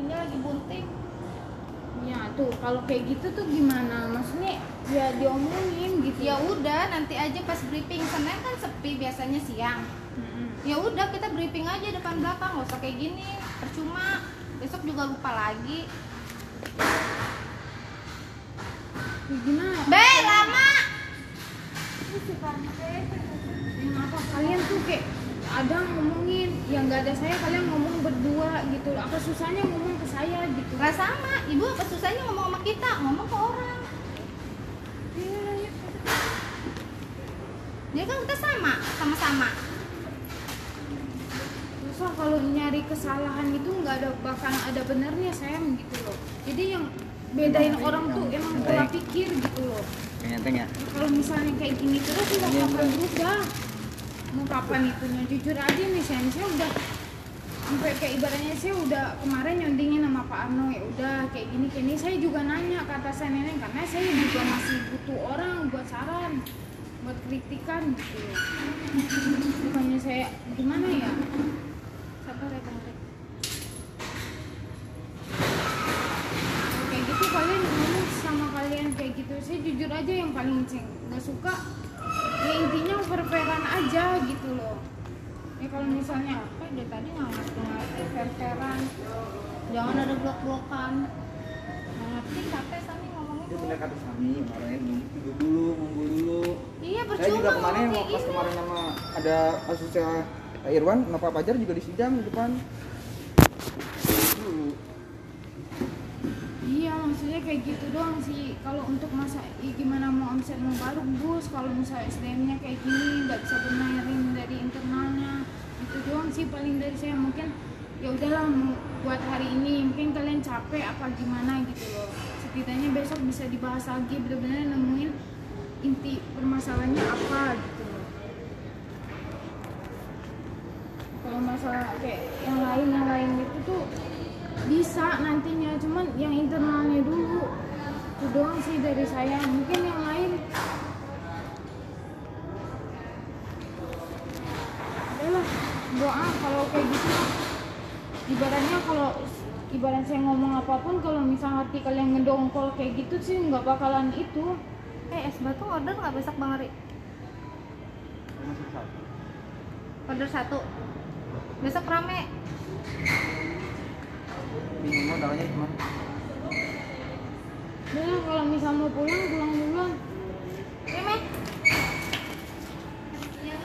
ini lagi bunting. Ya tuh kalau kayak gitu tuh gimana? Maksudnya ya diomongin gitu. ya udah nanti aja pas briefing. Senin kan sepi biasanya siang. Mm-mm. ya udah kita briefing aja depan belakang. Nggak usah kayak gini. Percuma. Besok juga lupa lagi. Ya, gimana? be lama! Kalian tuh kayak ada ngomongin yang nggak ada saya kalian ngomong berdua gitu loh. Apa susahnya ngomong ke saya gitu? nggak sama ibu apa susahnya ngomong sama kita ngomong ke orang Iya, iya. dia kan kita sama sama-sama Susah kalau nyari kesalahan itu nggak ada bahkan ada benernya sayang gitu loh. Jadi yang bedain orang tuh emang pola pikir gitu loh. Ya. Ya, kalau misalnya kayak gini terus Iya, kapan Mbak. berubah mau kapan itunya? Jujur aja nih saya saya udah sampai kayak ibaratnya saya udah kemarin nyondingin sama Pak Arno. Ya udah kayak gini kayak ini saya juga nanya ke atas saya nenek karena saya juga masih butuh orang buat saran buat kritikan gitu. Bukannya saya gimana ya? Sabar ya Rek. kayak gitu kalian ngomong sama kalian kayak gitu. Saya jujur aja yang paling ceng nggak suka ya intinya fair-fairan aja gitu loh ya kalau misalnya apa dari tadi nggak ngerti fair-fairan jangan ada blok-blokan nggak ngerti capek sani ngomongnya Itu bener kata Sami, kemarin duduk dulu, ngumpul dulu. iya Saya percuma juga kemarin ngomong kayak pas kemarin sama ada kasusnya Irwan, Pak Pajar juga di sidang di depan. Dulu. Iya maksudnya kayak gitu doang sih. Kalau untuk masa gimana mau omset mau baru bus kalau misalnya SDM-nya kayak gini nggak bisa benerin dari internalnya. Itu doang sih paling dari saya. Mungkin ya udahlah buat hari ini. Mungkin kalian capek apa gimana gitu loh. Setidaknya besok bisa dibahas lagi. Bener-bener nemuin inti permasalahannya apa gitu loh. Kalau masalah kayak yang lain yang lain itu tuh bisa nantinya dari saya mungkin yang lain. Adalah doa kalau kayak gitu. Ibaratnya kalau ibarat saya ngomong apa pun kalau misal hati kalian ngedongkol kayak gitu sih nggak bakalan itu. Eh es batu order nggak besok bang Ari? Order satu. Besok rame. Bingung modalnya cuma Udah lah,